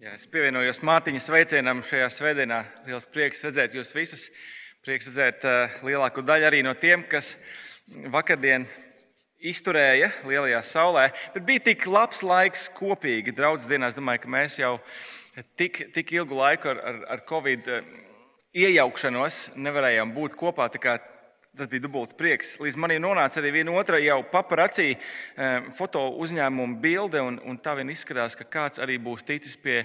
Jā, es pievienojos Mārtiņa sveicienam šajā svētdienā. Liels prieks redzēt jūs visus. Prieks redzēt uh, lielāko daļu arī no tiem, kas vakardien izturēja lielajā saulē. Bet bija tik labs laiks kopīgi draudzes dienā. Es domāju, ka mēs jau tik, tik ilgu laiku ar, ar, ar Covid iejaukšanos nevarējām būt kopā. Tas bija dubults prieks. Līdz manim nonāca arī viena otra jau paparacī foto uzņēmuma bilde, un, un tā vien izskatās, ka kāds arī būs ticis pie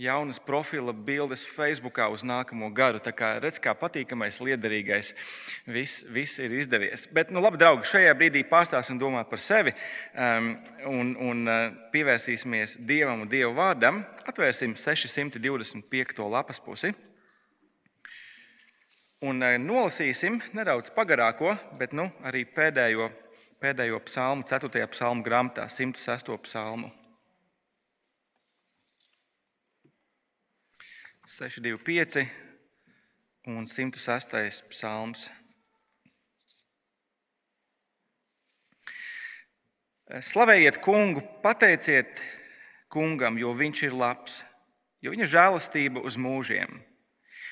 jaunas profila bildes Facebookā uz nākamo gadu. Tā kā redz, kā patīkamais, liederīgais viss, viss ir izdevies. Bet, nu, labi, draugi, šajā brīdī pārstāsim domāt par sevi um, un, un pievērsīsimies Dievam un Dieva vārdam. Atvērsim 625. lapas pusi. Un eh, nolasīsim nedaudz pagarāko, bet nu, arī pēdējo, pēdējo psalmu, 4. psalmu grāmatā, 106. psalmu. 625 un 106. psalms. Slavējiet kungu, pateiciet kungam, jo viņš ir labs, jo viņa žēlastība uz mūžiem.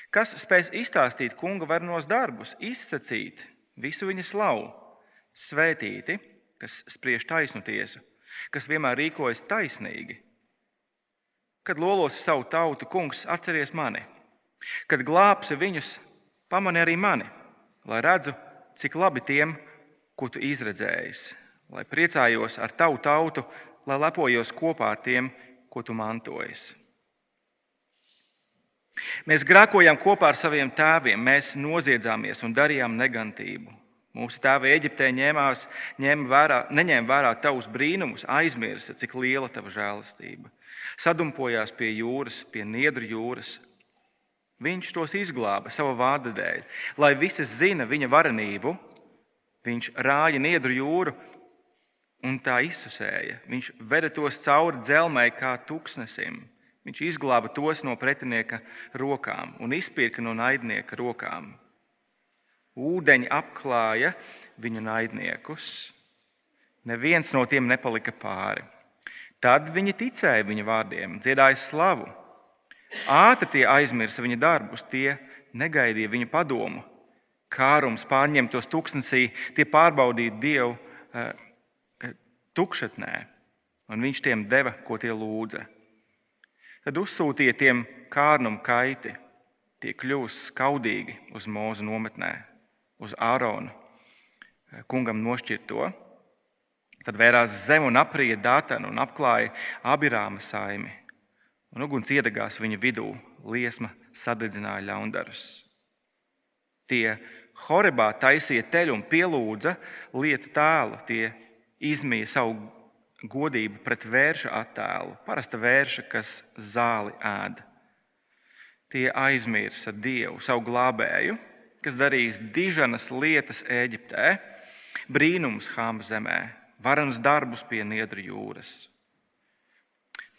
Kas spēs izstāstīt kunga varnos darbus, izsacīt visu viņa slavu, svētīti, kas spriež taisnu tiesu, kas vienmēr rīkojas taisnīgi. Kad lolos savu tautu, kungs, atceries mani, kad glābsi viņus, pamani arī mani, lai redzu, cik labi tiem, ko tu izredzējis, lai priecājos ar tavu tautu, lai lepojos kopā ar tiem, ko tu mantojies. Mēs grēkojām kopā ar saviem tēviem, mēs noziedzāmies un darījām negantību. Mūsu tēvi Eģiptē ņēmās, ņēma vērā, neņēma vērā tavus brīnumus, aizmirsa, cik liela tava žēlastība. Sadumpojās pie jūras, pie niedru jūras. Viņš tos izglāba sava vārda dēļ, lai visi zina viņa varenību. Viņš rāja niedru jūru un tā izsusēja. Viņš veda tos cauri dzelmai kā tuksnesim. Viņš izglāba tos no pretinieka rokām un izpirka no naidnieka rokām. Ūdeņi apklāja viņa naidniekus. Neviens no tiem nepalika pāri. Tad viņi ticēja viņa vārdiem, dziedāja slavu. Ātri tie aizmirsa viņa darbus, tie negaidīja viņa padomu. Kārums pārņemtos tuksnesī, tie pārbaudīja Dievu uh, tukšatnē, un viņš tiem deva, ko tie lūdza. Tad uzsūtīja tiem kārnumu kaiti. Tie kļūs skaudīgi uz mūzu nometnē, uz Āronu, kungam nošķirto. Tad vērās zem un aprija dātanu un apklāja abirāma saimi. Un uguns iedegās viņa vidū, liesma sadedzināja ļaundarus. Tie Horebā taisīja teļu un pielūdza lietu tēlu, tie izmīja savu godību pret vērša attēlu, parasta vērša, kas zāli ēd. Tie aizmirsa Dievu, savu glābēju, kas darīs diženas lietas Eģiptē, brīnums Hāma zemē, varenas darbus pie Niedru jūras.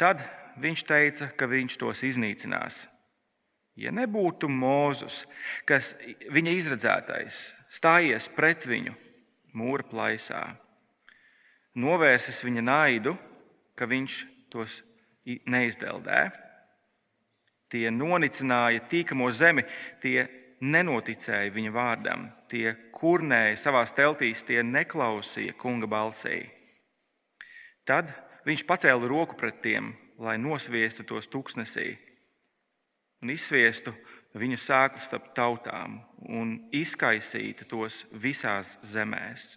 Tad viņš teica, ka viņš tos iznīcinās. Ja nebūtu Mūzus, kas viņa izredzētais, stājies pret viņu mūra plaisā, novērsis viņa naidu, ka viņš tos neizdeldē. Tie nonicināja tīkamo zemi, tie nenoticēja viņa vārdam, tie kurnēja savā teltīs, tie neklausīja kunga balsī. Tad viņš pacēla roku pret tiem, lai nosviestu tos tuksnesī un izsviestu viņu sēklu starp tautām un izkaisītu tos visās zemēs.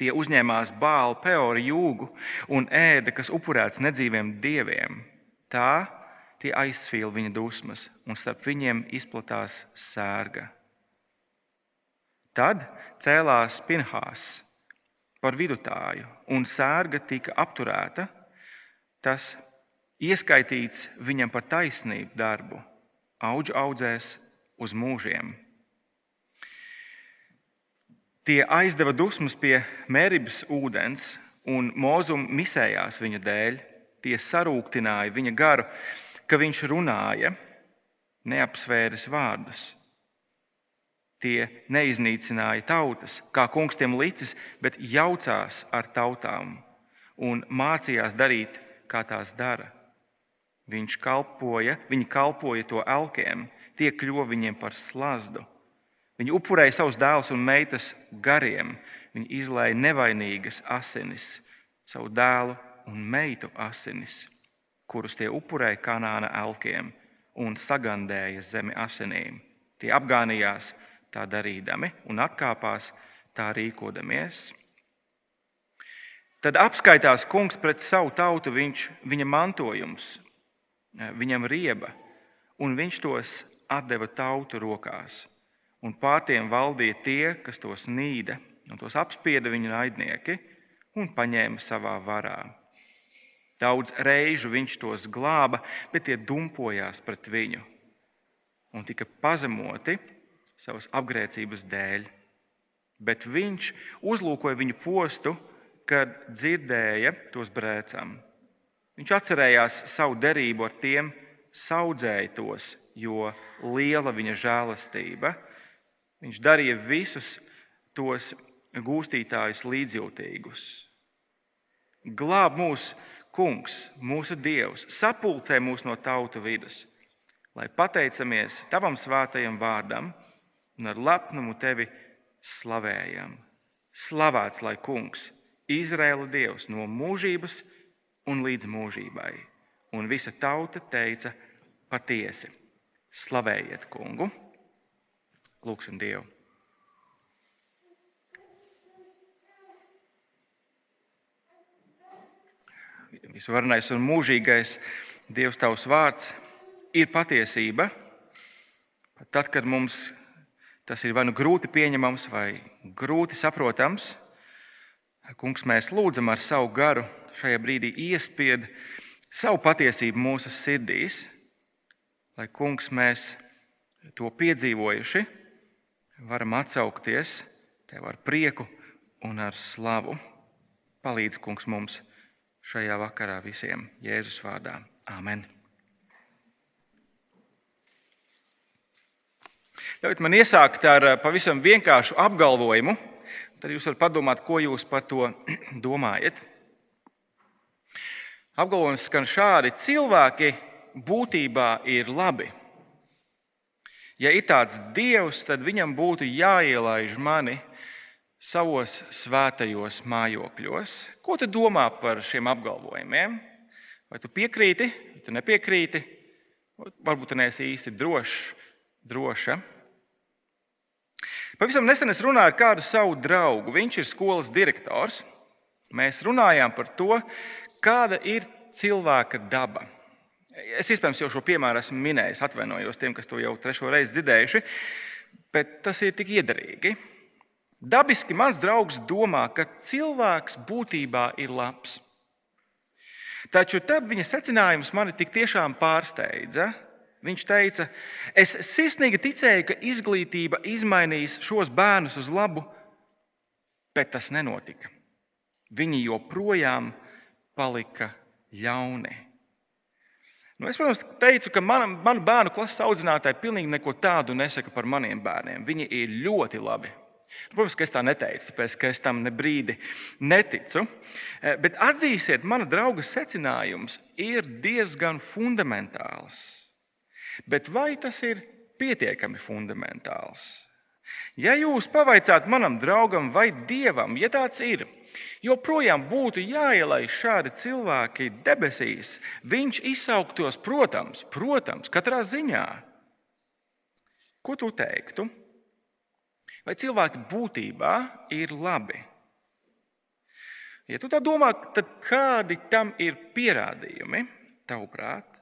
Tie uzņēmās bālu peori jūgu un ēda, kas upurēts nedzīviem dieviem. Tā tie aizsvīla viņa dusmas, un starp viņiem izplatās sērga. Tad cēlās Pinhās par vidutāju, un sērga tika apturēta. Tas ieskaitīts viņam par taisnību darbu, augu audzēs uz mūžiem. Tie aizdeva dusmas pie mērības ūdens, un mūzum misējās viņa dēļ. Tie sarūktināja viņa garu, ka viņš runāja, neapsvēris vārdus. Tie neiznīcināja tautas, kā kungs tiem licis, bet jaucās ar tautām un mācījās darīt, kā tās dara. Viņš kalpoja, viņi kalpoja to elkiem, tie kļuva viņiem par slazdu. Viņi upurēja savus dēlus un meitas gariem, viņi izlēja nevainīgas asinis, savu dēlu un meitu asinis, kurus tie upurēja kanāna elkiem un sagandēja zemi asinīm. Tie apgānījās tā darīdami un atkāpās tā rīkodamies. Tad apskaitās kungs pret savu tautu, viņš, viņa mantojums, viņam rieba, un viņš tos deva tautu rokās. Un pār tiem valdīja tie, kas tos nīda, un tos apspieda viņa naidnieki un paņēma savā varā. Daudz reižu viņš tos glāba, bet tie dumpojās pret viņu un tika pazemoti savas apgrēcības dēļ. Bet viņš uzlūkoja viņu postu kad dzirdēja tos brēcam. Viņš atcerējās savu derību ar tiem, audzēja tos, jo liela viņa žēlastība. Viņš darīja visus tos gūstītājus līdzjūtīgus. Glāb mūs, Kungs, mūsu Dievs, sapulcē mūs no tautu vidus, lai pateicamies Tavam svētajam vārdam un ar lepnumu Tevi slavējam. Slavēts lai Kungs! Izraēla Dievs no mūžības un līdz mūžībai. Un visa tauta teica patiesi: Slavējiet kungu! Lūksim Dievu! Visvarenais un mūžīgais Dievs, tavs vārds ir patiesība. Pat tad, kad mums tas ir vai nu grūti pieņemams, vai grūti saprotams, Kungs, mēs lūdzam ar savu garu šajā brīdī iespied savu patiesību mūsu sirdīs, lai Kungs mēs to piedzīvojuši, varam atsaukties tev ar prieku un ar slavu. Palīdz, Kungs, mums šajā vakarā visiem Jēzus vārdā. Āmen! Ļaujiet man iesākt ar pavisam vienkāršu apgalvojumu tad jūs varat padomāt, ko jūs par to domājat. Apgalvojums skan šādi: cilvēki būtībā ir labi. Ja ir tāds dievs, tad viņam būtu jāielaiž mani savos svētajos mājokļos. Ko tu domā par šiem apgalvojumiem? Vai tu piekrīti, vai tu nepiekrīti? Varbūt tu neesi īsti drošs, droša. Pavisam nesen es runāju ar kādu savu draugu. Viņš ir skolas direktors. Mēs runājām par to, kāda ir cilvēka daba. Es iespējams jau šo piemēru esmu minējis, atvainojos tiem, kas to jau trešo reizi dzirdējuši, bet tas ir tik iederīgi. Dabiski mans draugs domā, ka cilvēks būtībā ir labs. Taču tad viņa secinājums mani tik tiešām pārsteidza. Viņš teica, es sirsnīgi ticēju, ka izglītība izmainīs šos bērnus uz labu, bet tas nenotika. Viņi joprojām palika ļauni. Nu, es, protams, teicu, ka mana, manu bērnu klases audzinātāji pilnīgi neko tādu nesaka par maniem bērniem. Viņi ir ļoti labi. Nu, protams, ka es tā neteicu, tāpēc ka es tam ne brīdi neticu. Eh, bet atzīsiet, mana drauga secinājums ir diezgan fundamentāls. Bet vai tas ir pietiekami fundamentāls? Ja jūs pavaicāt manam draugam vai dievam, ja tāds ir, joprojām būtu jāielaiž šādi cilvēki debesīs, viņš izsauktos, protams, protams, katrā ziņā. Ko tu teiktu? Vai cilvēki būtībā ir labi? Ja tu tā domā, tad kādi tam ir pierādījumi, tavuprāt?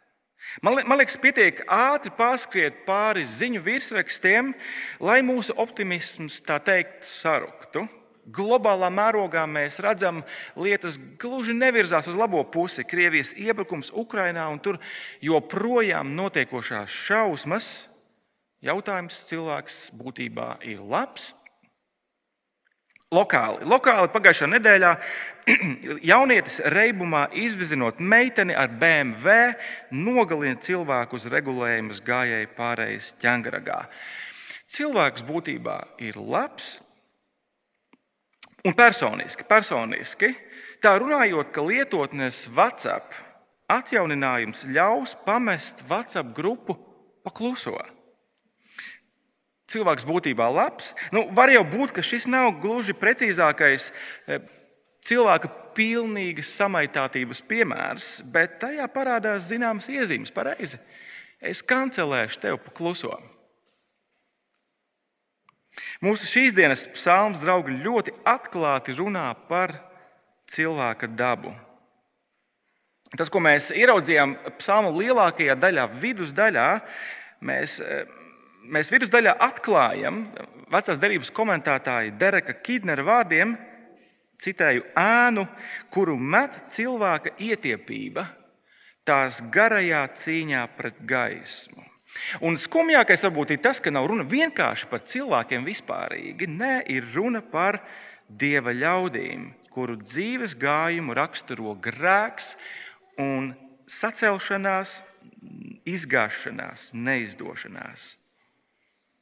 Man, man liekas, pietiek ātri pārskriet pāri ziņu virsrakstiem, lai mūsu optimisms tā teikt saruktu. Globālā mērogā mēs redzam, lietas gluži nevirzās uz labo pusi. Krievijas iebrukums Ukrajinā un tur joprojām notiekošās šausmas. Jautājums cilvēks būtībā ir labs Lokāli, Lokāli pagājušā nedēļā jaunietis reibumā izvizinot meiteni ar BMW, nogalina cilvēku uz regulējumus gājēju pārējais ķēngaragā. Cilvēks būtībā ir labs un personiski, personiski tā runājot, ka lietotnes WhatsApp atjauninājums ļaus pamest WhatsApp grupu pakluso. Cilvēks būtībā labs. Nu, var jau būt, ka šis nav gluži precīzākais e, cilvēka pilnīgas samaitātības piemērs, bet tajā parādās zināmas iezīmes. Pareizi. Es kancelēšu tevi pakluso. Mūsu šīs dienas psalms, draugi, ļoti atklāti runā par cilvēka dabu. Tas, ko mēs ieraudzījām psalmu lielākajā daļā, vidusdaļā, mēs, mēs vidusdaļā atklājam vecās derības komentētāja Dereka Kidnera vārdiem, citēju ēnu, kuru met cilvēka ietiepība tās garajā cīņā pret gaismu. Un skumjākais varbūt ir tas, ka nav runa vienkārši par cilvēkiem vispārīgi. Nē, ir runa par dieva ļaudīm, kuru dzīves gājumu raksturo grēks un sacelšanās, izgāšanās, neizdošanās.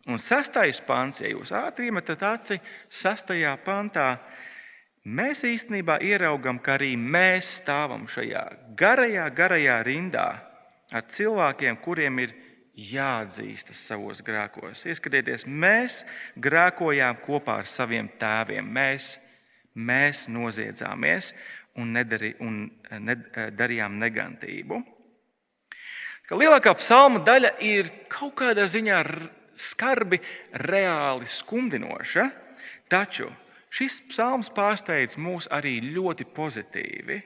Un sastais pants, ja jūs ātri iemetat aci, sastajā pantā, mēs īstenībā ieraugam, ka arī mēs stāvam šajā garajā, garajā rindā ar cilvēkiem, kuriem ir jāatzīstas savos grēkos. Ieskatieties, mēs grēkojām kopā ar saviem tēviem. Mēs, mēs noziedzāmies un, nedari, un nedarījām negantību. Ka lielākā psalma daļa ir kaut kādā ziņā skarbi, reāli skumdinoša, taču šis psalms pārsteidz mūs arī ļoti pozitīvi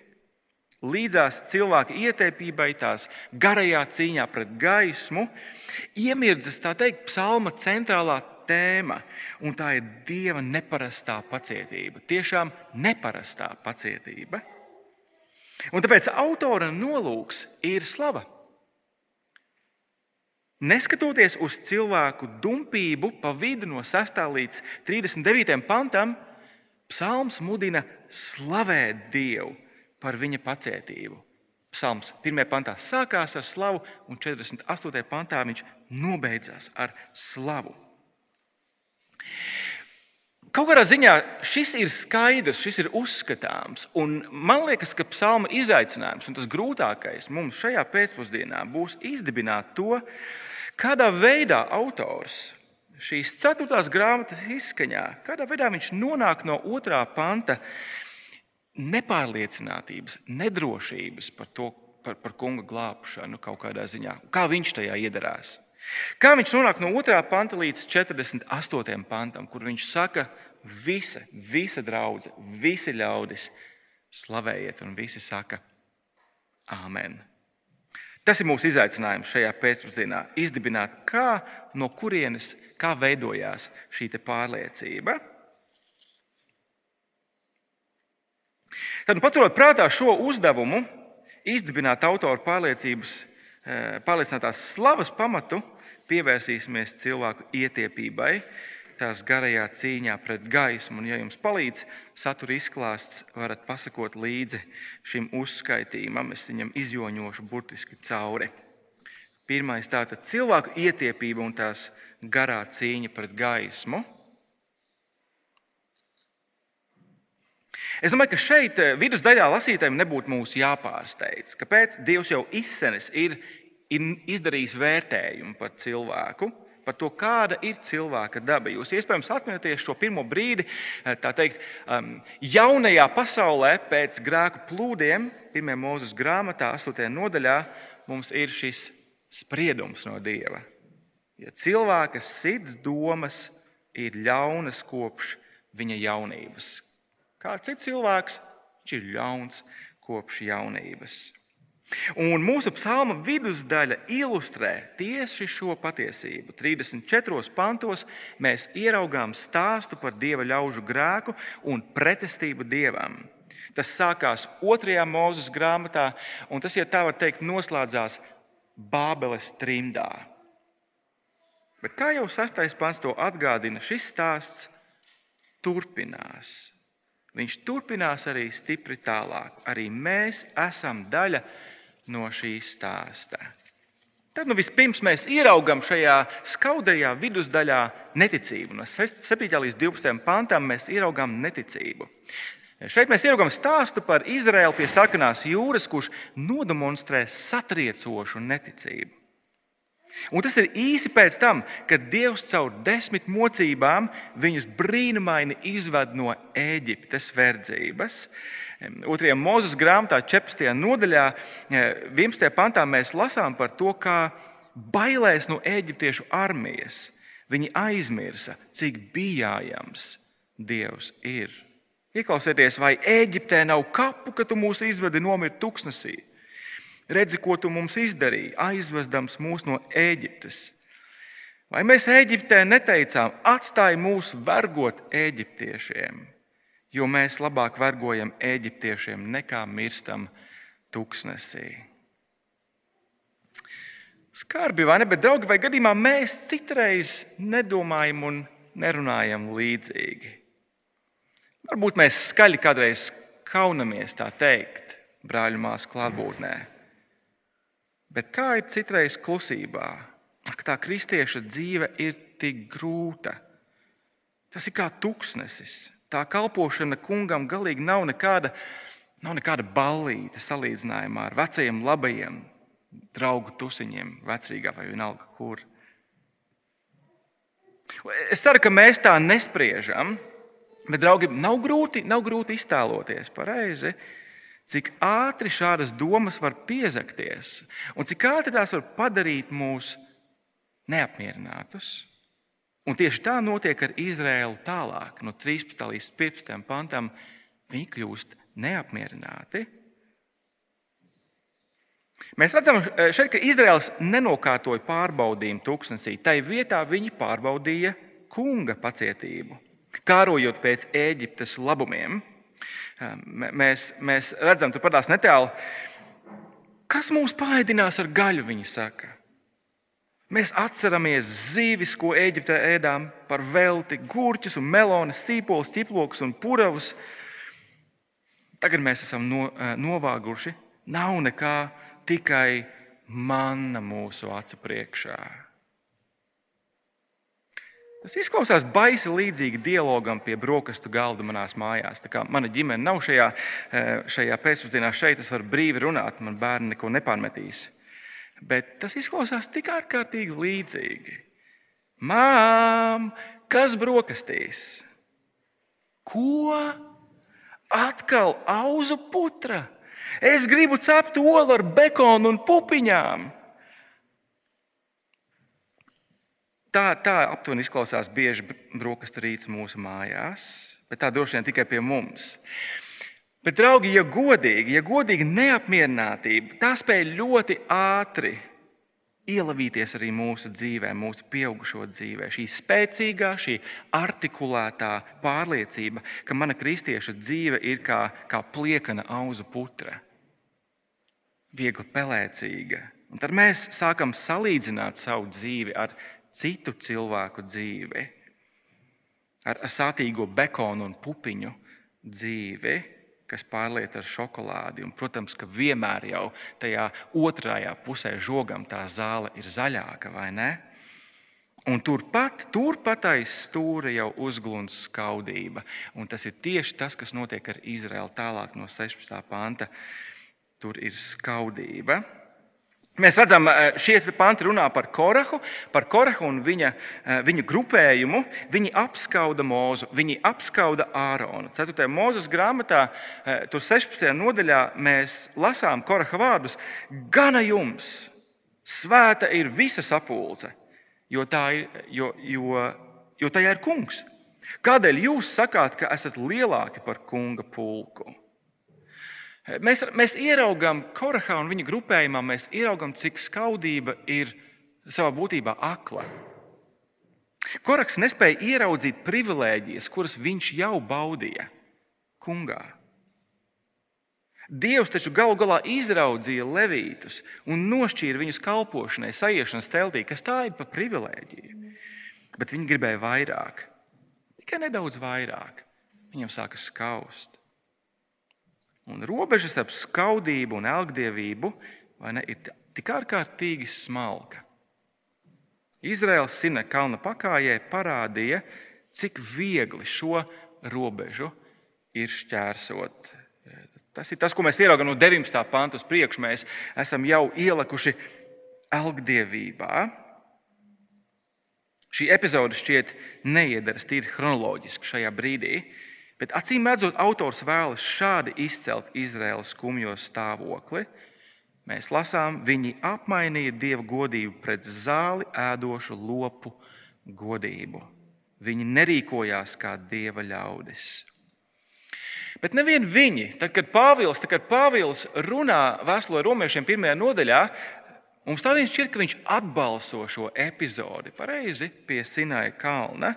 līdzās cilvēka ietēpībai, tās garajā cīņā pret gaismu, iemirdzas tā teikt, psalma centrālā tēma, un tā ir dieva neparastā pacietība. Tiešām neparastā pacietība. Un tāpēc autora nolūks ir slava. Neskatoties uz cilvēku dumpību pa vidu no 6. līdz 39. pantam, psalms mudina slavēt Dievu par viņa pacietību. Psalms 1. pantā sākās ar slavu, un 48. pantā viņš nobeidzās ar slavu. Kaut kādā ziņā šis ir skaidrs, šis ir uzskatāms. Man liekas, ka psalma izaicinājums un tas grūtākais mums šajā pēcpusdienā būs izdibināt to, kādā veidā autors šīs ceturtās grāmatas izskaņā, kādā veidā viņš nonāk no otrā panta nepārliecinātības, nedrošības par, to, par, par kunga glābšanu kaut kādā ziņā. Kā viņš tajā iedarās? Kā viņš nonāk no 2. panta līdz 48. pantam, kur viņš saka, visa, visa draudzene, visi ļaudis slavējiet, un visi saka, Āmen. Tas ir mūsu izaicinājums šajā pēcpusdienā. Izdibināt, kā, no kurienes, kā veidojās šī pārliecība. Tad, paturot prātā šo uzdevumu, izdibināt autora eh, pārliecinātās slavas pamatu, pievērsīsimies cilvēku ietiepībai, tās garajā cīņā pret gaismu. Un, ja jums palīdz satura izklāsts, varat pasakot līdzi šim uzskaitījumam. Es viņam izjoņošu burtiski cauri. Pirmais - tātad cilvēku ietiepība un tās garā cīņa pret gaismu. Es domāju, ka šeit eh, vidusdaļā lasītājiem nebūtu mūs jāpārsteidz, kāpēc Dievs jau izsenis ir, ir izdarījis vērtējumu par cilvēku. Par to, kāda ir cilvēka daba. Jūs iespējams atminaties šo pirmo brīdi, eh, tā teikt, um, jaunajā pasaulē pēc grēku plūdiem, 1. mūzes grāmatā, 8. nodaļā, mums ir šis spriedums no Dieva. Ja cilvēka sirds domas ir ļaunas kopš viņa jaunības, Kā cits cilvēks, viņš ir ļauns kopš jaunības. Un mūsu psalma vidusdaļa ilustrē tieši šo patiesību. 34 pantos mēs ieraugām stāstu par dieva ļaužu grēku un pretestību dievam. Tas sākās otrajā mūzes grāmatā, un tas, ja tā var teikt, noslēdzās Bābeles trimdā. Bet kā jau sastais pants to atgādina, šis stāsts turpinās. Viņš turpinās arī stipri tālāk. Arī mēs esam daļa no šī stāsta. Tad nu, vispirms mēs ieraugām šajā skaudrajā vidusdaļā neticību. No 7. līdz 12. pantam mēs ieraugām neticību. Šeit mēs ieraugām stāstu par Izraēlu pie sarkanās jūras, kurš nodemonstrē satriecošu neticību. Un tas ir īsi pēc tam, kad Dievs caur desmit mocībām viņus brīnumaini izved no Eģiptes verdzības. Otrajā mūzes grāmatā, 14. nodaļā, 11. pantā mēs lasām par to, kā bailēs no eģiptiešu armijas viņi aizmirsa, cik bijājams Dievs ir. Ieklausieties, vai Eģiptē nav kapu, ka tu mūs izvedi nomirt tuksnesī? Redzi, ko tu mums izdarīji, aizvedams mūs no Eģiptes. Vai mēs Eģiptē neteicām, atstāj mūs vergot eģiptiešiem, jo mēs labāk vergojam eģiptiešiem nekā mirstam tuksnesī? Skarbi vai ne, bet draugi, vai gadījumā mēs citreiz nedomājam un nerunājam līdzīgi? Varbūt mēs skaļi kādreiz kaunamies tā teikt, brāļu māsu klātbūtnē. Bet kā ir citreiz klusībā? Ak, tā kristieša dzīve ir tik grūta. Tas ir kā tuksnesis. Tā kalpošana kungam galīgi nav nekāda, nav nekāda ballīte salīdzinājumā ar vecajiem, labajiem draugu tusiņiem, vecrīgā vai vienalga kur. Es ceru, ka mēs tā nespriežam, bet, draugi, nav grūti, nav grūti iztēloties pareizi cik ātri šādas domas var piezakties un cik ātri tās var padarīt mūs neapmierinātus. Un tieši tā notiek ar Izraēlu tālāk, no 13. līdz 15. pantam. Viņi kļūst neapmierināti. Mēs redzam šeit, ka Izraels nenokārtoja pārbaudījumu tūkstnesī. Tai vietā viņi pārbaudīja kunga pacietību, kārojot pēc Eģiptes labumiem. Mēs, mēs redzam, tur parādās netālu, kas mūs paēdinās ar gaļu, viņi saka. Mēs atceramies zīvis, ko Eģiptē ēdām par velti, gurķus, melonas, sīpolus, ķiplokus un puravus. Tagad mēs esam no, novāguši. Nav nekā, tikai manna mūsu acu priekšā. Tas izklausās baisi līdzīgi dialogam pie brokastu galda manās mājās. Mana ģimene nav šajā, eh, šajā pēcpusdienā šeit, es varu brīvi runāt, man bērni neko nepārmetīs. Bet tas izklausās tik ārkārtīgi līdzīgi. Mām, kas brokastīs? Ko? Atkal auzu putra. Es gribu cept olu ar bekonu un pupiņām. Tā, tā aptuveni izklausās bieži brokastu rīts mūsu mājās, bet tā droši vien tikai pie mums. Bet, draugi, ja godīgi, ja godīgi neapmierinātība, tā spēja ļoti ātri ielavīties arī mūsu dzīvē, mūsu pieaugušo dzīvē. Šī spēcīgā, šī artikulētā pārliecība, ka mana kristieša dzīve ir kā, kā pliekana auzu putra, viegli pelēcīga. Un tad mēs sākam salīdzināt savu dzīvi ar citu cilvēku dzīvi, ar, ar sātīgo bekonu un pupiņu dzīvi, kas pārliet ar šokolādi. Un, protams, ka vienmēr jau tajā otrajā pusē žogam tā zāle ir zaļāka, vai ne? Un turpat, turpat aiz stūra jau uzglūns skaudība. Un tas ir tieši tas, kas notiek ar Izraēlu tālāk no 16. panta. Tur ir skaudība. Mēs redzam, eh, šie panti runā par Korahu, par Korahu un viņa, eh, viņa grupējumu. Viņi apskauda mūzu, viņi apskauda Āronu. 4. mūzes grāmatā, eh, tur 16. nodaļā, mēs lasām Koraha vārdus: Gana jums, svēta ir visa sapulce, jo, ir, jo, jo, jo tajā ir kungs. Kādēļ jūs sakāt, ka esat lielāki par kunga pulku? Mēs, mēs ieraugām Korahā un viņa grupējumā, mēs ieraugām, cik skaudība ir savā būtībā akla. Koraks nespēja ieraudzīt privilēģijas, kuras viņš jau baudīja kungā. Dievs taču galu galā izraudzīja levītus un nošķīra viņus kalpošanai, sajiešanas teltī, kas tā ir pa privilēģiju. Bet viņi gribēja vairāk, tikai nedaudz vairāk. Viņam sākas skaust. Un robeža starp skaudību un elgdevību ne, ir tik ārkārtīgi smalka. Izraels Sina kalna pakājē parādīja, cik viegli šo robežu ir šķērsot. Tas ir tas, ko mēs ieraugām no 19. panta uz priekšu. Mēs esam jau ielikuši elgdievībā. Šī epizode šķiet neiedaras tīri chronoloģiski šajā brīdī, bet acīm redzot, autors vēlas šādi izcelt Izraēlas skumjo stāvokli. Mēs lasām, viņi apmainīja dievu godību pret zāli ēdošu lopu godību. Viņi nerīkojās kā dieva ļaudis. Bet nevien viņi, tad, kad Pāvils, tad, kad Pāvils runā vēstulē romiešiem pirmajā nodaļā, mums tā viņš šķiet, ka viņš atbalso šo epizodi pareizi pie Sinaja kalna.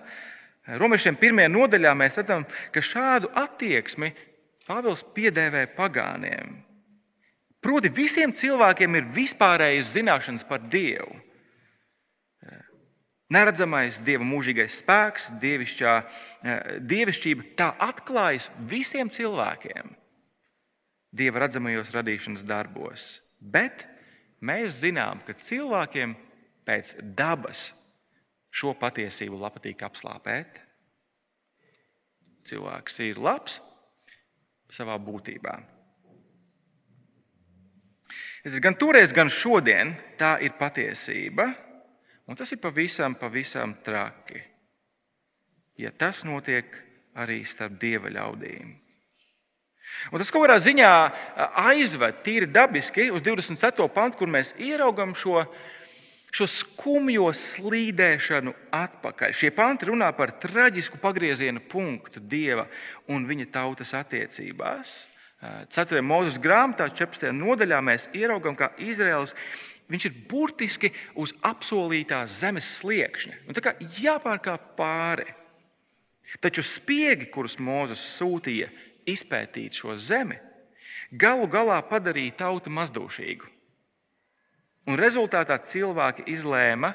Romiešiem pirmajā nodaļā mēs redzam, ka šādu attieksmi Pāvils piedēvē pagāniem. Proti, visiem cilvēkiem ir vispārējas zināšanas par Dievu. Neredzamais Dieva mūžīgais spēks, dievišķā, eh, dievišķība, tā atklājas visiem cilvēkiem Dieva redzamajos radīšanas darbos. Bet mēs zinām, ka cilvēkiem pēc dabas šo patiesību patīk apslāpēt. Cilvēks ir labs savā būtībā. Gan toreiz, gan šodien tā ir patiesība. Un tas ir pavisam, pavisam traki. Ja tas notiek arī starp dieva ļaudīm. Un tas kaut kādā ziņā aizved tīri dabiski uz 27. pantu, kur mēs ieraugām šo, šo skumjo slīdēšanu atpakaļ. Šie panti runā par traģisku pagrieziena punktu dieva un viņa tautas attiecībās. 4. mūža grāmatā, 14. nodaļā, mēs ieraugām, kā Izraels ir burtiski uz apsolītās zemes sliekšņa. Un tā kā jāpārkāp pāri. Taču spiegi, kurus Mozus sūtīja izpētīt šo zemi, galu galā padarīja tautu mazdūšīgu. Un rezultātā cilvēki izlēma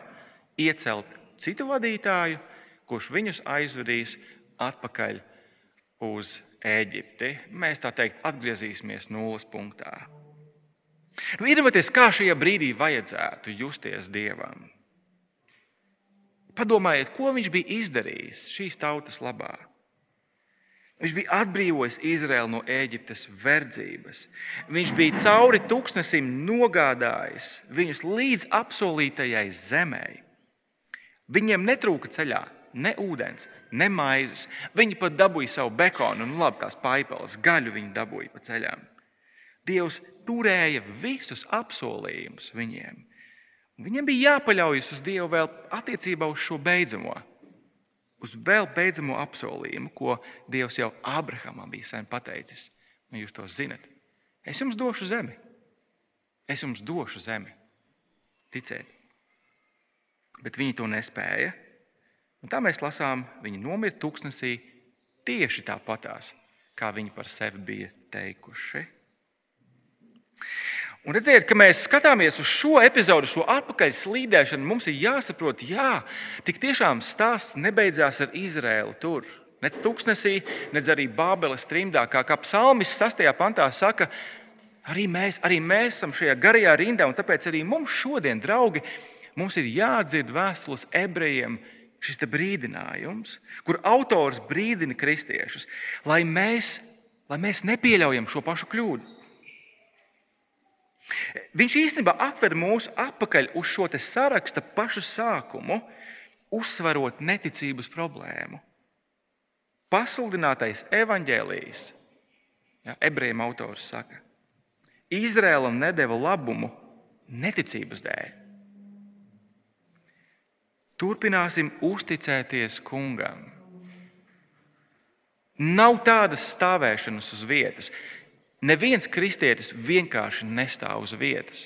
iecelt citu vadītāju, kurš viņus aizvedīs atpakaļ uz Eģipti. Mēs tā teikt, atgriezīsimies nulles punktā. Nu, Iedomājieties, kā šajā brīdī vajadzētu justies Dievam. Padomājiet, ko viņš bija izdarījis šīs tautas labā. Viņš bija atbrīvojis Izraēlu no Ēģiptes verdzības. Viņš bija cauri tūkstnesim nogādājis viņus līdz apsolītajai zemē. Viņiem netrūka ceļā ne ūdens, ne maizes. Viņi pat dabūja savu bekonu, un labi, tās paipeles, gaļu viņi dabūja pa ceļām. Dievs turēja visus apsolījumus viņiem. Viņiem bija jāpaļaujas uz Dievu vēl attiecībā uz šo beidzamo, uz vēl beidzamo apsolījumu, ko Dievs jau Abrahamam bija sen pateicis. Nu, jūs to zinat. Es jums došu zemi. Es jums došu zemi. Ticiet. Bet viņi to nespēja. Un tā mēs lasām, viņi nomira tūkstnesī tieši tāpatās, kā viņi par sevi bija teikuši. Un redziet, ka mēs skatāmies uz šo epizodu, šo atpakaļ slīdēšanu, mums ir jāsaprot, jā, tik tiešām stāsts nebeidzās ar Izraēlu tur. Nec tūkstnesī, nec arī Bābeles trimdā, kā, kā psalmis 6. pantā saka, arī mēs, arī mēs esam šajā garajā rindā, un tāpēc arī mums šodien, draugi, mums ir jādzird vēstules ebrejiem šis brīdinājums, kur autors brīdina kristiešus, lai mēs, lai mēs nepieļaujam šo pašu kļūdu. Viņš īstenībā atver mūsu atpakaļ uz šo saraksta pašu sākumu, uzsverot neticības problēmu. Pasludinātais evaņģēlijs, ja, ebrejiem autors saka, Izrēlam nedēva labumu neticības dēļ. Turpināsim uzticēties kungam. Nav tādas stāvēšanas uz vietas. Neviens kristietis vienkārši nestāv uz vietas.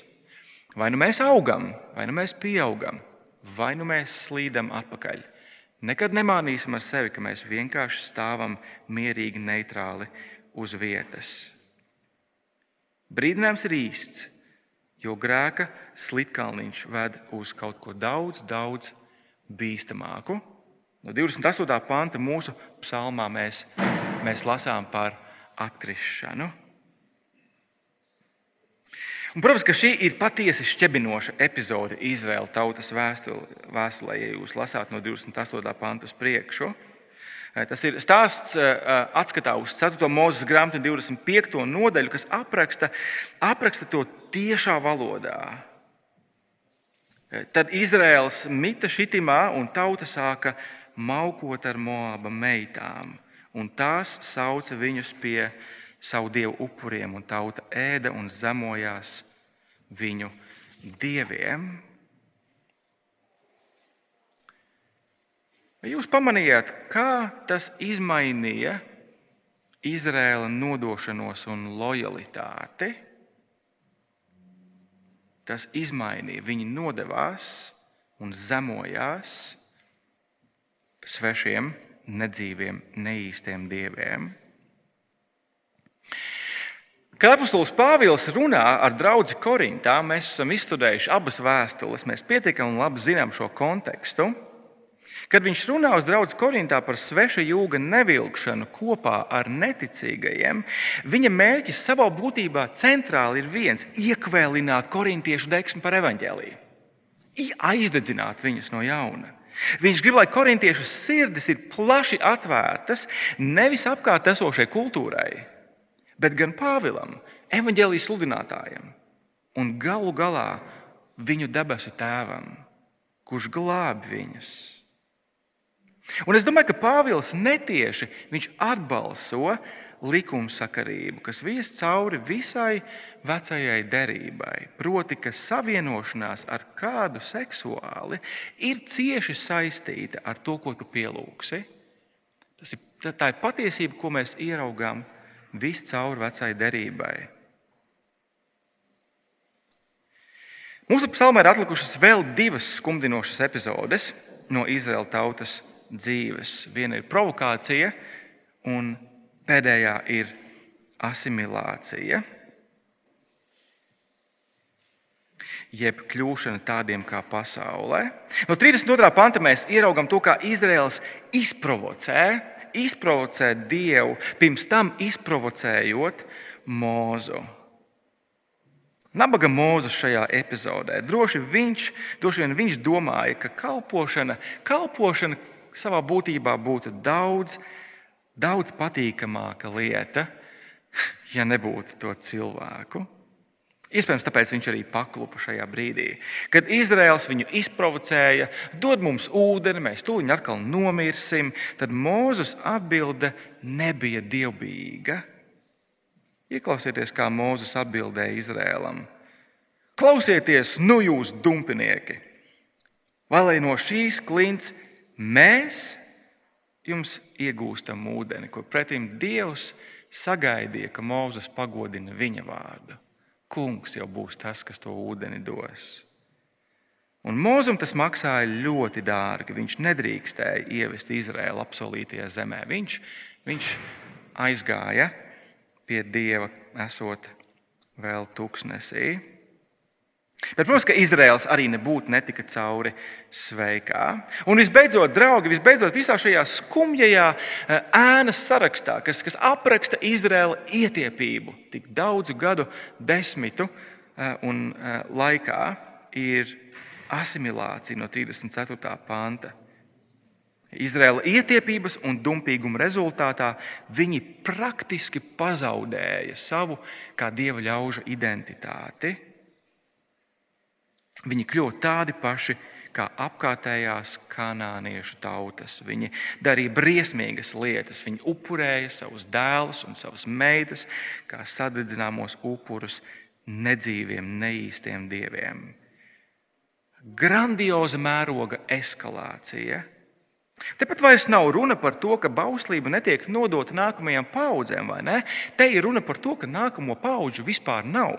Vai nu mēs augam, vai nu mēs pieaugam, vai nu mēs slīdam atpakaļ. Nekad nemānīsim ar sevi, ka mēs vienkārši stāvam mierīgi, neitrāli uz vietas. Brīdinājums ir īsts, jo grēka slitkalniņš ved uz kaut ko daudz, daudz bīstamāku. No 28. panta mūsu psalmā mēs, mēs lasām par atkrišanu. Un, protams, ka šī ir patiesi šķebinoša epizode Izraēla tautas vēstulē, ja jūs lasāt no 28. pantus priekšu. Tas ir stāsts atskatā uz 4. mūzes grāmatu 25. nodaļu, kas apraksta, apraksta to tiešā valodā. Tad Izraels mita šitimā un tauta sāka maukot ar Moāba meitām, un tās sauca viņus pie savu dievu upuriem, un tauta ēda un zemojās viņu dieviem. Vai jūs pamanījāt, kā tas izmainīja Izraēla nodošanos un lojalitāti? Tas izmainīja. Viņi nodevās un zemojās svešiem, nedzīviem, neīstiem dieviem. Kad apustulis Pāvils runā ar draugu Korintā, mēs esam izstudējuši abas vēstules, mēs pietiekami labi zinām šo kontekstu. Kad viņš runā uz draugu Korintā par sveša jūga nevilkšanu kopā ar neticīgajiem, viņa mērķis savā būtībā centrāli ir viens - iekvēlināt korintiešu deksmi par evaņģēlīju, aizdedzināt viņus no jauna. Viņš grib, lai korintiešu sirdis ir plaši atvērtas nevis apkārt esošai kultūrai, bet gan Pāvilam, evaņģēlijas sludinātājam un galu galā viņu debesu tēvam, kurš glāb viņus. Un es domāju, ka Pāvils netieši atbalso likumsakarību, kas vies cauri visai vecajai derībai. Proti, ka savienošanās ar kādu seksuāli ir cieši saistīta ar to, ko tu pielūgsi. Tas ir, tā ir patiesība, ko mēs ieraugām viscaur vecai derībai. Mūsu psalmā ir atlikušas vēl divas skumdinošas epizodes no Izraēlas tautas dzīves. Viena ir provokācija, un pēdējā ir asimilācija. Jeb kļūšana tādiem kā pasaulē. No 32. panta mēs ieraugām to, kā Izraels izprovocē, izprovocē Dievu, pirms tam izprovocējot Mūzu. Nabaga mūzis šajā epizodē. Droši, viņš, droši vien viņš domāja, ka kalpošana, kalpošana savā būtībā būtu daudz, daudz patīkamāka lieta, ja nebūtu to cilvēku. Iespējams, tāpēc viņš arī paklupa šajā brīdī. Kad Izraels viņu izprovocēja, dod mums ūdeni, mēs tūlīt atkal nomirsim, tad Mūzes atbilde nebija dievbijīga. Ieklausieties, kā Mūzes atbildēja Izrēlam. Klausieties, nu jūs dumpinieki! Vai lai no šīs klints mēs jums iegūstam ūdeni, ko pretim Dievs sagaidīja, ka Mozus pagodina viņa vārdu. Kungs jau būs tas, kas to ūdeni dos. Un Mozum tas maksāja ļoti dārgi. Viņš nedrīkstēja ievest Izraēlu apsolītajā zemē. Viņš, viņš aizgāja pie Dieva, esot vēl tūkstnesī. Bet, protams, ka Izraels arī nebūtu netika cauri sveikā. Un visbeidzot, draugi, visbeidzot, visā šajā skumjajā eh, ēnas sarakstā, kas, kas apraksta Izraēla ietiepību tik daudzu gadu desmitu eh, un eh, laikā, ir asimilācija no 34. panta. Izraēla ietiepības un dumpīguma rezultātā viņi praktiski pazaudēja savu kā dieva ļaužu identitāti. Viņi kļuva tādi paši kā apkārtējās kanāniešu tautas. Viņi darīja briesmīgas lietas. Viņi upurēja savus dēlus un savas meitas kā sadedzināmos upurus nedzīviem, neīstiem dieviem. Grandioza mēroga eskalācija. Tepat vairs nav runa par to, ka bauslība netiek nodota nākamajām paudzēm, vai ne? Te ir runa par to, ka nākamo paudžu vispār nav.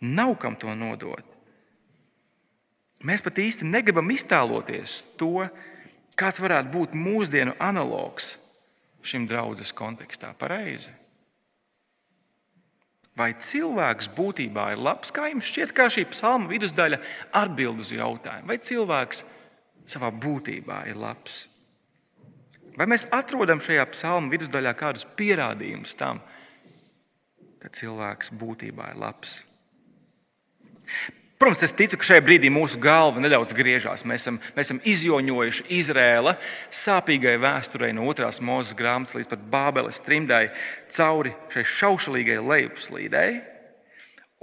Nav kam to nodot. Mēs pat īsti negribam iztēloties to, kāds varētu būt mūsdienu analogs šim draudzes kontekstā. Pareizi. Vai cilvēks būtībā ir labs, kā jums šķiet, kā šī psalma vidusdaļa atbild uz jautājumu? Vai cilvēks savā būtībā ir labs? Vai mēs atrodam šajā psalma vidusdaļā kādus pierādījumus tam, ka cilvēks būtībā ir labs? Protams, es ticu, ka šajā brīdī mūsu galva nedaudz griežās. Mēs esam, mēs esam izjoņojuši Izrēla sāpīgai vēsturei no otrās mūža grāmatas līdz pat Bābeles trimdai cauri šai šaušalīgai lejupslīdei.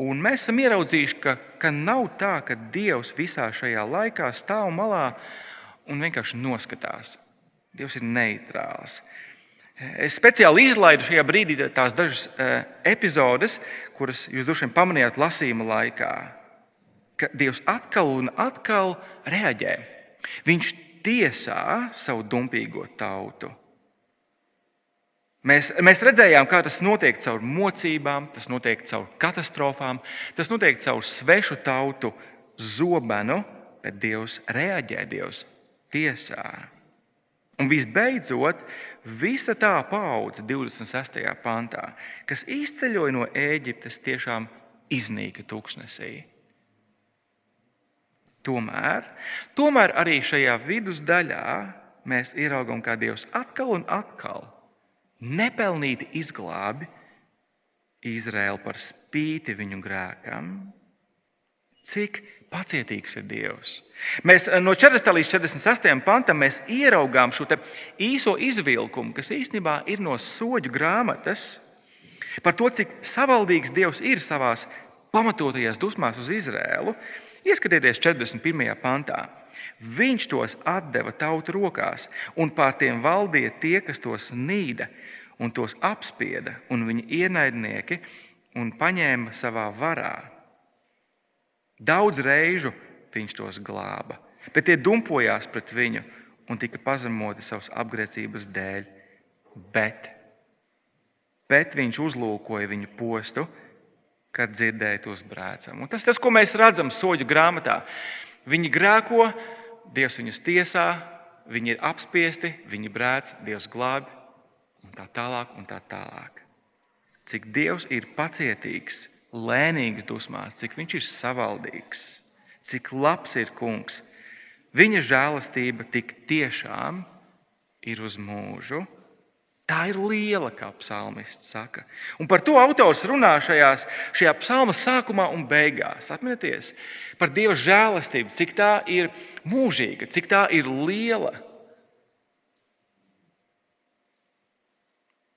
Un mēs esam ieraudzījuši, ka, ka nav tā, ka Dievs visā šajā laikā stāv malā un vienkārši noskatās. Dievs ir neitrāls. Es speciāli izlaidu šajā brīdī tās dažas eh, epizodes, kuras jūs droši vien pamanījāt lasījuma laikā ka Dievs atkal un atkal reaģē. Viņš tiesā savu dumpīgo tautu. Mēs, mēs redzējām, kā tas notiek caur mocībām, tas notiek caur katastrofām, tas notiek caur svešu tautu zobenu, bet Dievs reaģē, Dievs tiesā. Un visbeidzot, visa tā paudze 26. pantā, kas izceļoja no Ēģiptes, tiešām iznīka tūkstnesī. Tomēr, tomēr arī šajā vidusdaļā mēs ieraugām, kā Dievs atkal un atkal nepelnīti izglābi Izraēlu par spīti viņu grēkam. Cik pacietīgs ir Dievs? Mēs eh, no 40. līdz 48. pantam ieraugām šo īso izvilkumu, kas īstenībā ir no soļu grāmatas, par to, cik savaldīgs Dievs ir savā pamatotajās dusmās uz Izraēlu. Ieskatieties 41. pantā. Viņš tos deva tautu rokās, un pār tiem valdīja tie, kas tos nīda un tos apspieda, un viņa ienaidnieki un paņēma savā varā. Daudz reižu viņš tos glāba, bet tie dumpojās pret viņu un tika pazemoti savas apgrēcības dēļ. Bet, bet viņš uzlūkoja viņu postu kad dzirdēja tos brēcam. Un tas tas, ko mēs redzam soļu grāmatā. Viņi grēko, Dievs viņus tiesā, viņi ir apspiesti, viņi brēc, Dievs glābi un tā tālāk. Un tā tālāk. Cik Dievs ir pacietīgs, lēnīgs dusmās, cik viņš ir savaldīgs, cik labs ir kungs. Viņa žēlastība tik tiešām ir uz mūžu Tā ir liela, kā psalmists saka. Un par to autors runā šajās, šajā psalma sākumā un beigās. Atcerieties par Dieva žēlastību, cik tā ir mūžīga, cik tā ir liela.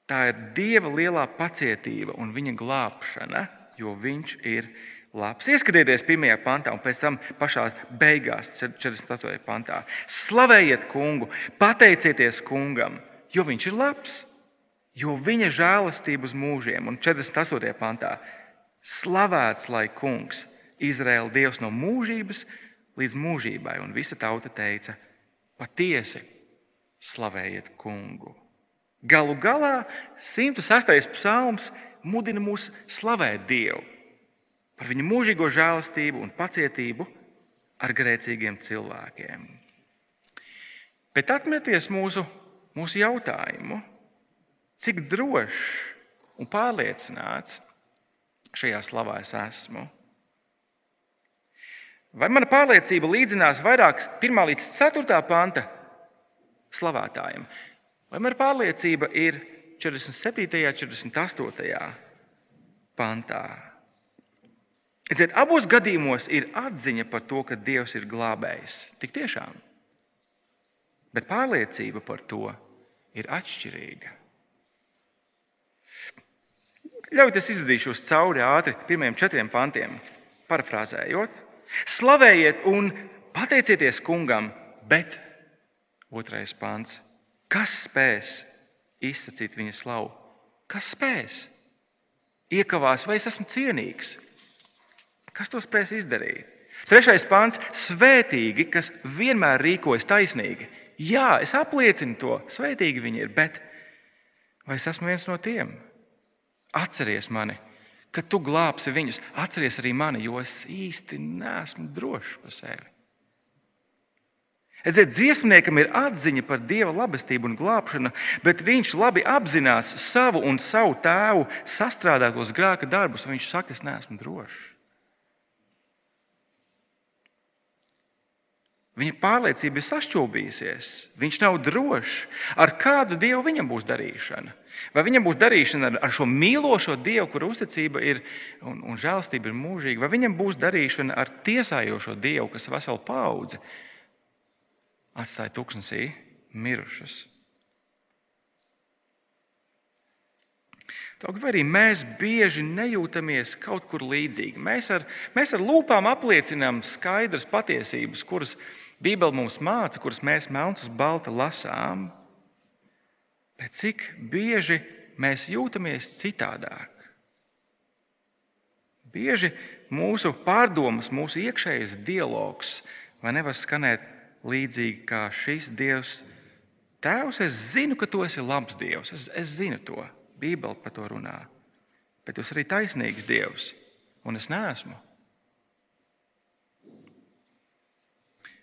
Tā ir Dieva lielā pacietība un viņa glābšana, jo Viņš ir labs. Ieskatieties pirmajā pantā, un pēc tam pašā beigās, 48. pantā. Slavējiet kungu, pateicieties kungam! Jo viņš ir labs, jo viņa žēlastība uz mūžiem. Un 48. pantā slavēts lai kungs, Izraēla dievs no mūžības līdz mūžībai. Un visa tauta teica, patiesi slavējiet kungu. Galu galā 106. psalms mudina mūs slavēt Dievu par viņa mūžīgo žēlastību un pacietību ar grēcīgiem cilvēkiem. Bet atcerieties mūsu mūsu jautājumu, cik drošs un pārliecināts šajā slavā es esmu. Vai mana pārliecība līdzinās vairāk 1 līdz 4 panta slavētājiem, vai mana pārliecība ir 47. un 48. pantā? Ziet, abos gadījumos ir atziņa par to, ka Dievs ir glābējs. Tik tiešām. Bet pārliecība par to ir atšķirīga. Ļaujiet, es izdarīšos cauri ātri pirmajiem četriem pantiem, parafrāzējot. Slavējiet un pateicieties kungam, bet otrais pants. Kas spēs izsacīt viņa slavu? Kas spēs? Iekavās, vai es esmu cienīgs? Kas to spēs izdarīt? Trešais pāns - svētīgi, kas vienmēr rīkojas taisnīgi. Jā, es apliecinu to, sveitīgi viņi ir, bet vai es esmu viens no tiem? Atceries mani, kad tu glābsi viņus, atceries arī mani, jo es īsti neesmu drošs par sevi. Redziet, dziesmniekam ir atziņa par dieva labestību un glābšanu, bet viņš labi apzinās savu un savu tēvu sastrādātos grēka darbus. Viņš saka, es neesmu drošs. Viņa pārliecība ir sašķobījusies. Viņš nav drošs, ar kādu dievu viņam būs darīšana. Vai viņam būs darīšana ar, ar šo mīlošo Dievu, kur uzticība ir un, un žēlastība ir mūžīga, vai viņam būs darīšana ar tiesājošo Dievu, kas veselu paudzi atstāja tuksnesī mirušus? Vai arī mēs bieži nejūtamies kaut kur līdzīgi? Mēs ar, mēs ar lūpām apliecinām skaidras patiesības, kuras Bībele mums māca, kuras mēs melnus uz balta lasām, bet cik bieži mēs jūtamies citādāk? Bieži mūsu pārdomas, mūsu iekšējais dialogs nevar skanēt līdzīgi kā šis Dievs. Tēvs, es zinu, ka tu esi labs Dievs, es, es zinu to. Bībele par to runā. Bet jūs arī taisnīgs Dievs, un es neesmu.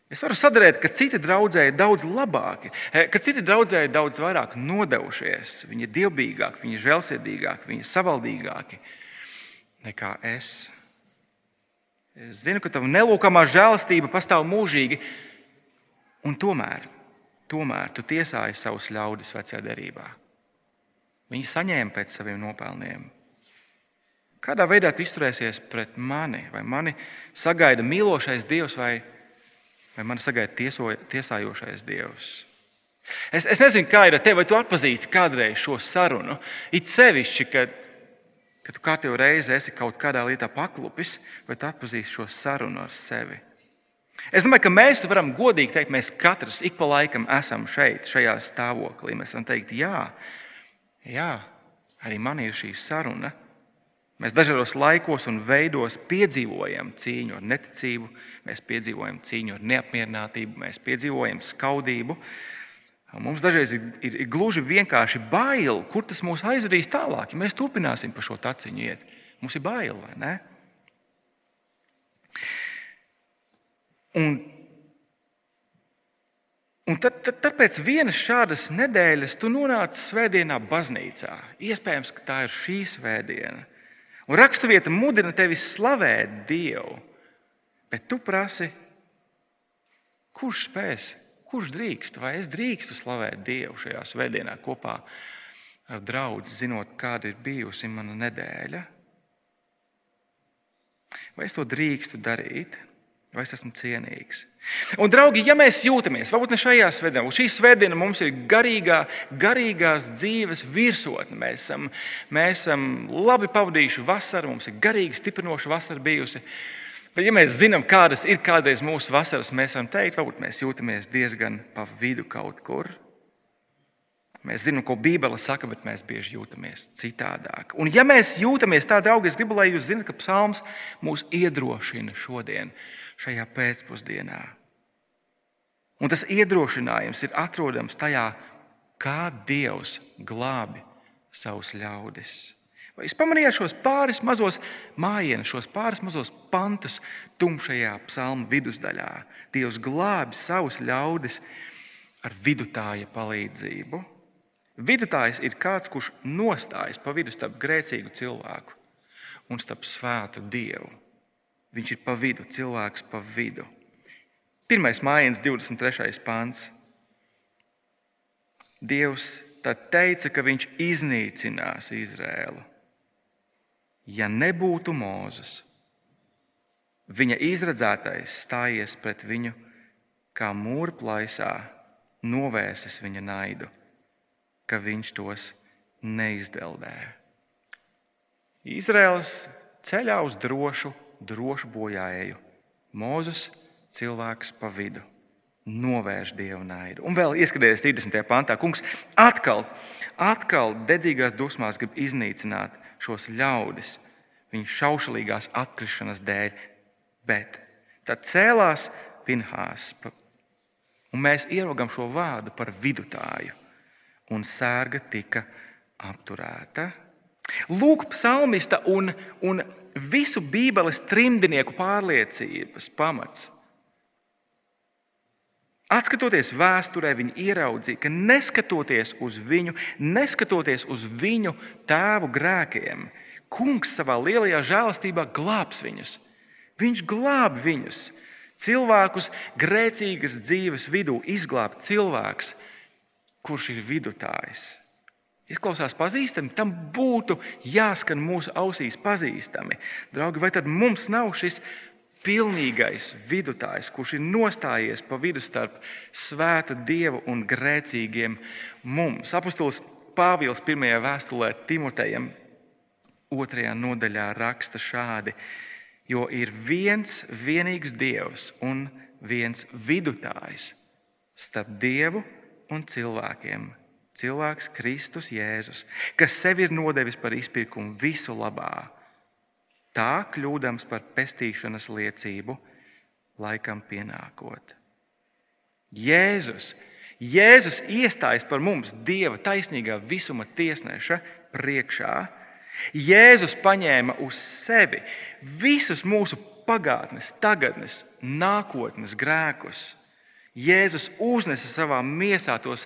Es varu sadarīt, ka citi draudzēji ir daudz labāki, eh, ka citi draudzēji ir daudz vairāk nodevušies. Viņi ir dievbijīgāki, viņi ir žēlsirdīgāki, viņi ir savaldīgāki nekā es. Es zinu, ka tava nelūkamā žēlastība pastāv mūžīgi, un tomēr, tomēr tu tiesāji savus ļaudis vecajā derībā. Viņi saņēma pēc saviem nopelniem. Kādā veidā tu izturēsies pret mani? Vai mani sagaida mīlošais Dievs, vai, vai mani sagaida tieso, tiesājošais Dievs? Es, es nezinu, kā ir ar tevi, vai tu atpazīsti kādreiz šo sarunu. It sevišķi, kad, kad tu kārtīgi reizi esi kaut kādā lietā paklupis, vai tu atpazīsti šo sarunu ar sevi. Es domāju, ka mēs varam godīgi teikt, mēs katrs ik pa laikam esam šeit, šajā stāvoklī. Mēs varam teikt, jā, Jā, arī man ir šī saruna. Mēs dažādos laikos un veidos piedzīvojam cīņu ar neticību, mēs piedzīvojam cīņu ar neapmierinātību, mēs piedzīvojam skaudību. Mums dažreiz ir, ir, ir gluži vienkārši bail, kur tas mūs aizvedīs tālāk, ja mēs turpināsim pa šo taciņu iet. Mums ir bail, vai ne? Un Un tad, tad, tad pēc vienas šādas nedēļas tu nonāc svētdienā baznīcā. Iespējams, ka tā ir šī svētdiena. Un raksturvieta mudina tevi slavēt Dievu. Bet tu prasi, kurš spēs, kurš drīkst, vai es drīkstu slavēt Dievu šajā svētdienā kopā ar draugu, zinot, kāda ir bijusi mana nedēļa? Vai es to drīkstu darīt? Vai es esmu cienīgs? Un, draugi, ja mēs jūtamies, varbūt ne šajā svētdienā, bet šī svētdiena mums ir garīgā, garīgās dzīves virsotne. Mēs esam, mēs esam labi pavadījuši vasaru, mums ir garīgi stiprinoša vasara bijusi. Bet, ja mēs zinām, kādas ir kādreiz mūsu vasaras, mēs varam teikt, varbūt mēs jūtamies diezgan pa vidu kaut kur. Mēs zinām, ko Bībele saka, bet mēs bieži jūtamies citādāk. Un, ja mēs jūtamies tā, draugi, es gribu, lai jūs zinat, ka psalms mūs iedrošina šodien šajā pēcpusdienā. Un tas iedrošinājums ir atrodams tajā, kā Dievs glābi savus ļaudis. Vai jūs pamanījāt šos pāris mazos mājienus, šos pāris mazos pantus tumšajā psalma vidusdaļā? Dievs glābi savus ļaudis ar vidutāja palīdzību. Vidutājs ir kāds, kurš nostājas pa vidu starp grēcīgu cilvēku un starp svētu dievu. Viņš ir pa vidu, cilvēks pa vidu. Pirmais mājiņas, 23. pāns. Dievs tad teica, ka viņš iznīcinās Izrēlu. Ja nebūtu Mūzes, viņa izredzētais stājies pret viņu kā mūra plaisā, novērsis viņa naidu, ka viņš tos neizdeldē. Izraels ceļā uz drošu drošu bojāēju. Mozus cilvēks pa vidu novērš dievu naidu. Un vēl ieskatieties 30. pantā, kungs atkal, atkal dedzīgās dusmās grib iznīcināt šos ļaudis viņu šaušalīgās atkrišanas dēļ. Bet tad cēlās Pinhās, un mēs ieraugām šo vārdu par vidutāju, un sērga tika apturēta. Lūk, psalmista un, un visu Bībeles trimdnieku pārliecības pamats. Atskatoties vēsturē, viņi ieraudzīja, ka neskatoties uz viņu, neskatoties uz viņu tēvu grēkiem, Kungs savā lielajā žēlastībā glābs viņus. Viņš glāb viņus. Cilvēkus grēcīgas dzīves vidū izglābt cilvēks, kurš ir vidutājs. Izklausās pazīstami, tam būtu jāskan mūsu ausīs pazīstami. Draugi, vai tad mums nav šis pilnīgais vidutājs, kurš ir nostājies pa vidu starp svētu dievu un grēcīgiem mums? Apostols Pāvils pirmajā vēstulē Timotejam, otrajā nodaļā raksta šādi: Jo ir viens vienīgs dievs un viens vidutājs starp dievu un cilvēkiem cilvēks Kristus Jēzus, kas sevi ir nodevis par izpirkumu visu labā, tā kļūdams par pestīšanas liecību, laikam pienākot. Jēzus, Jēzus iestājas par mums Dieva taisnīgā visuma tiesneša priekšā. Jēzus paņēma uz sevi visus mūsu pagātnes, tagadnes, nākotnes grēkus. Jēzus uznesa savā miesā tos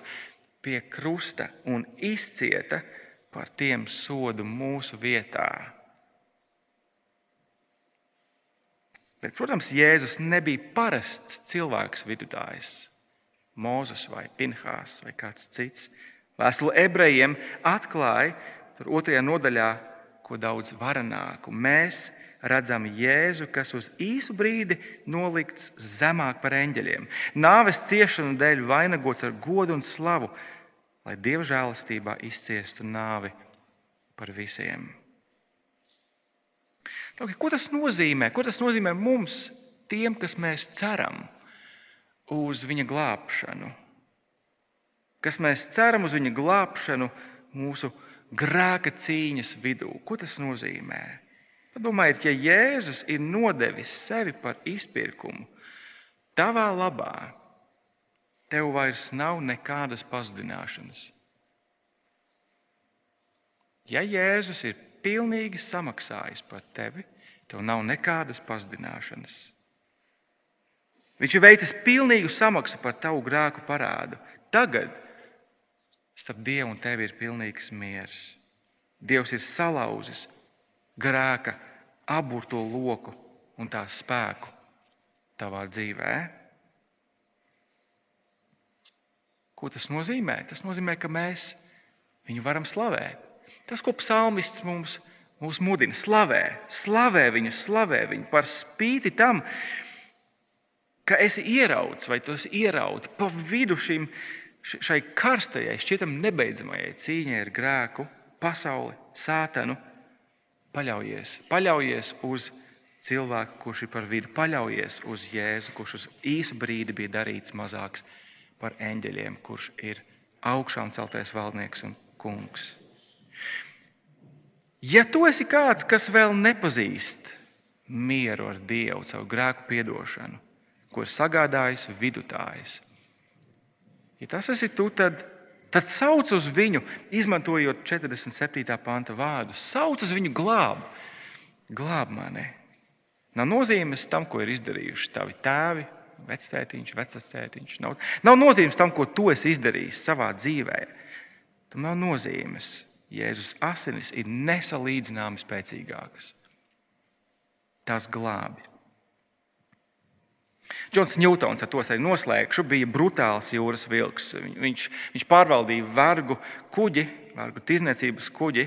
pie krusta un izcieta par tiem sodu mūsu vietā. Bet, protams, Jēzus nebija parasts cilvēks vidutājs, Mozus vai Pinhās vai kāds cits. Vēstule ebrejiem atklāja, tur otrajā nodaļā, ko daudz varenāku. Mēs redzam Jēzu, kas uz īsu brīdi nolikts zemāk par eņģeļiem, nāves ciešanu dēļ vainagots ar godu un slavu, lai Dieva žēlastībā izciestu nāvi par visiem. Ko tas nozīmē? Ko tas nozīmē mums, tiem, kas mēs ceram uz viņa glābšanu? Kas mēs ceram uz viņa glābšanu mūsu grēka cīņas vidū? Ko tas nozīmē? Padomājiet, ja Jēzus ir nodevis sevi par izpirkumu tavā labā, tev vairs nav nekādas pazudināšanas. Ja Jēzus ir pilnīgi samaksājis par tevi, tev nav nekādas pazudināšanas. Viņš ir veicis pilnīgu samaksu par tavu grēku parādu. Tagad starp Dievu un tevi ir pilnīgs miers. Dievs ir salauzis grēka aburto loku un tā spēku tavā dzīvēm. Ko tas nozīmē? Tas nozīmē, ka mēs viņu varam slavēt. Tas, ko psalmists mums, mums mudina, slavē, slavē viņu, slavē viņu par spīti tam, ka esi ieraudzis vai tu esi ieraudzis pa vidu šim, šai karstajai, šķietam nebeidzamajai cīņai ar grēku, pasauli, sātanu. Paļaujies, paļaujies uz cilvēku, kurš ir par vidu, paļaujies uz Jēzu, kurš uz īsu brīdi bija darīts mazāks par eņģeļiem, kurš ir augšām celtais valdnieks un kungs. Ja tu esi kāds, kas vēl nepazīst mieru ar Dievu, savu grēku piedošanu, ko ir sagādājis vidutājs, ja tas esi tu, tad, tad sauc uz viņu, izmantojot 47. panta vārdu. Sauc uz viņu glābu, glāb mani. Nav nozīmes tam, ko ir izdarījuši tavi tēvi, vectētiņš, vectētiņš. Nav, nav nozīmes tam, ko tu esi izdarījis savā dzīvē. Tam nav nozīmes. Jēzus asinis ir nesalīdzināmi spēcīgākas. Tas glābi. Džons Ņūtons, ar to arī noslēgšu, bija brutāls jūras vilks. Viņš, viņš pārvaldīja vergu kuģi, vergu tirniecības kuģi.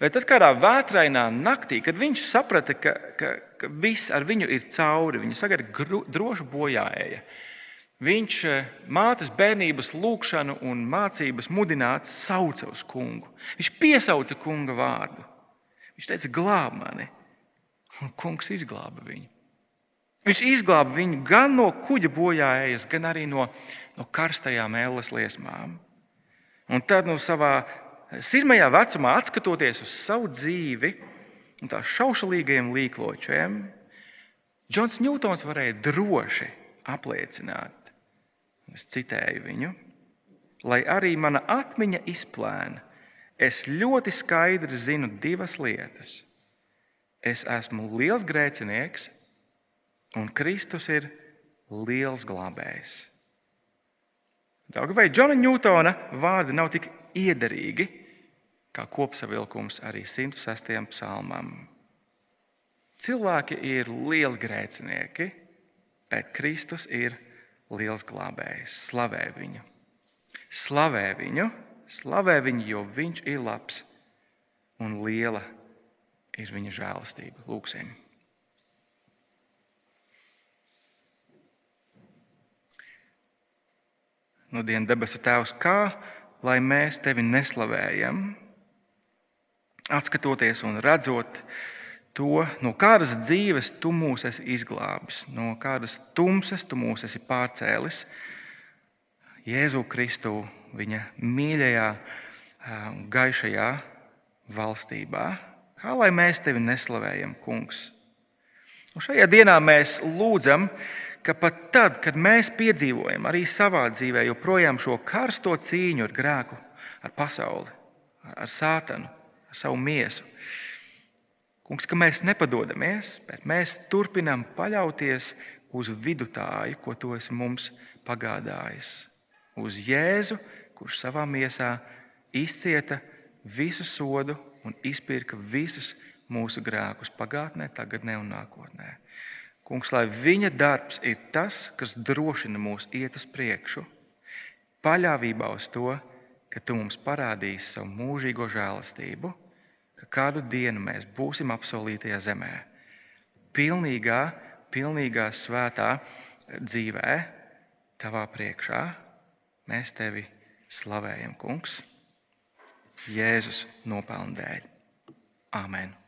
Bet tad kādā vētrainā naktī, kad viņš saprata, ka, ka, ka viss ar viņu ir cauri, viņu sagaida droša bojāēja. Viņš eh, mātes bērnības lūgšanu un mācības mudināts sauca uz kungu. Viņš piesauca kunga vārdu. Viņš teica, glāb mani. Un kungs izglāba viņu. Viņš izglāba viņu gan no kuģa bojājas, gan arī no, no karstajām ēles liesmām. Un tad no savā sirmajā vecumā, skatoties uz savu dzīvi un tā šaušalīgajiem līkločiem, Džons Ņūtons varēja droši apliecināt, es citēju viņu, lai arī mana atmiņa izplēna, es ļoti skaidri zinu divas lietas. Es esmu liels grēcinieks, un Kristus ir liels glābējs. Vai Džona Ņūtona vārdi nav tik iederīgi, kā kopsavilkums arī 106. psalmam? Cilvēki ir lieli grēcinieki, bet Kristus ir liels glābējs. Slavē viņu! Slavē viņu! slavē viņu, jo viņš ir labs un liela ir viņa žēlastība. Lūksim! Nu, Diena, debesu Tēvs, kā lai mēs tevi neslavējam, atskatoties un redzot to, no kādas dzīves tu mūs esi izglābis, no kādas tumsas tu mūs esi pārcēlis. Jēzu Kristu viņa mīļajā, gaišajā valstībā. Kā lai mēs tevi neslavējam, Kungs? Un šajā dienā mēs lūdzam, ka pat tad, kad mēs piedzīvojam arī savā dzīvē joprojām šo karsto cīņu ar grēku, ar pasauli, ar sātanu, savu miesu, Kungs, ka mēs nepadodamies, bet mēs turpinām paļauties uz vidutāju, ko tu esi mums pagādājis. Uz Jēzu, kurš savā miesā izcieta visu sodu un izpirka visus mūsu grēkus pagātnē, tagadnē un nākotnē. Kungs, lai viņa darbs ir tas, kas drošina mūs iet uz priekšu, paļāvībā uz to, ka tu mums parādīsi savu mūžīgo žēlastību, ka kādu dienu mēs būsim apsolītajā zemē, pilnīgā, pilnīgā svētā dzīvē, tavā priekšā. Mēs tevi slavējam, Kungs! Jēzus nopelnu dēļ. Āmen!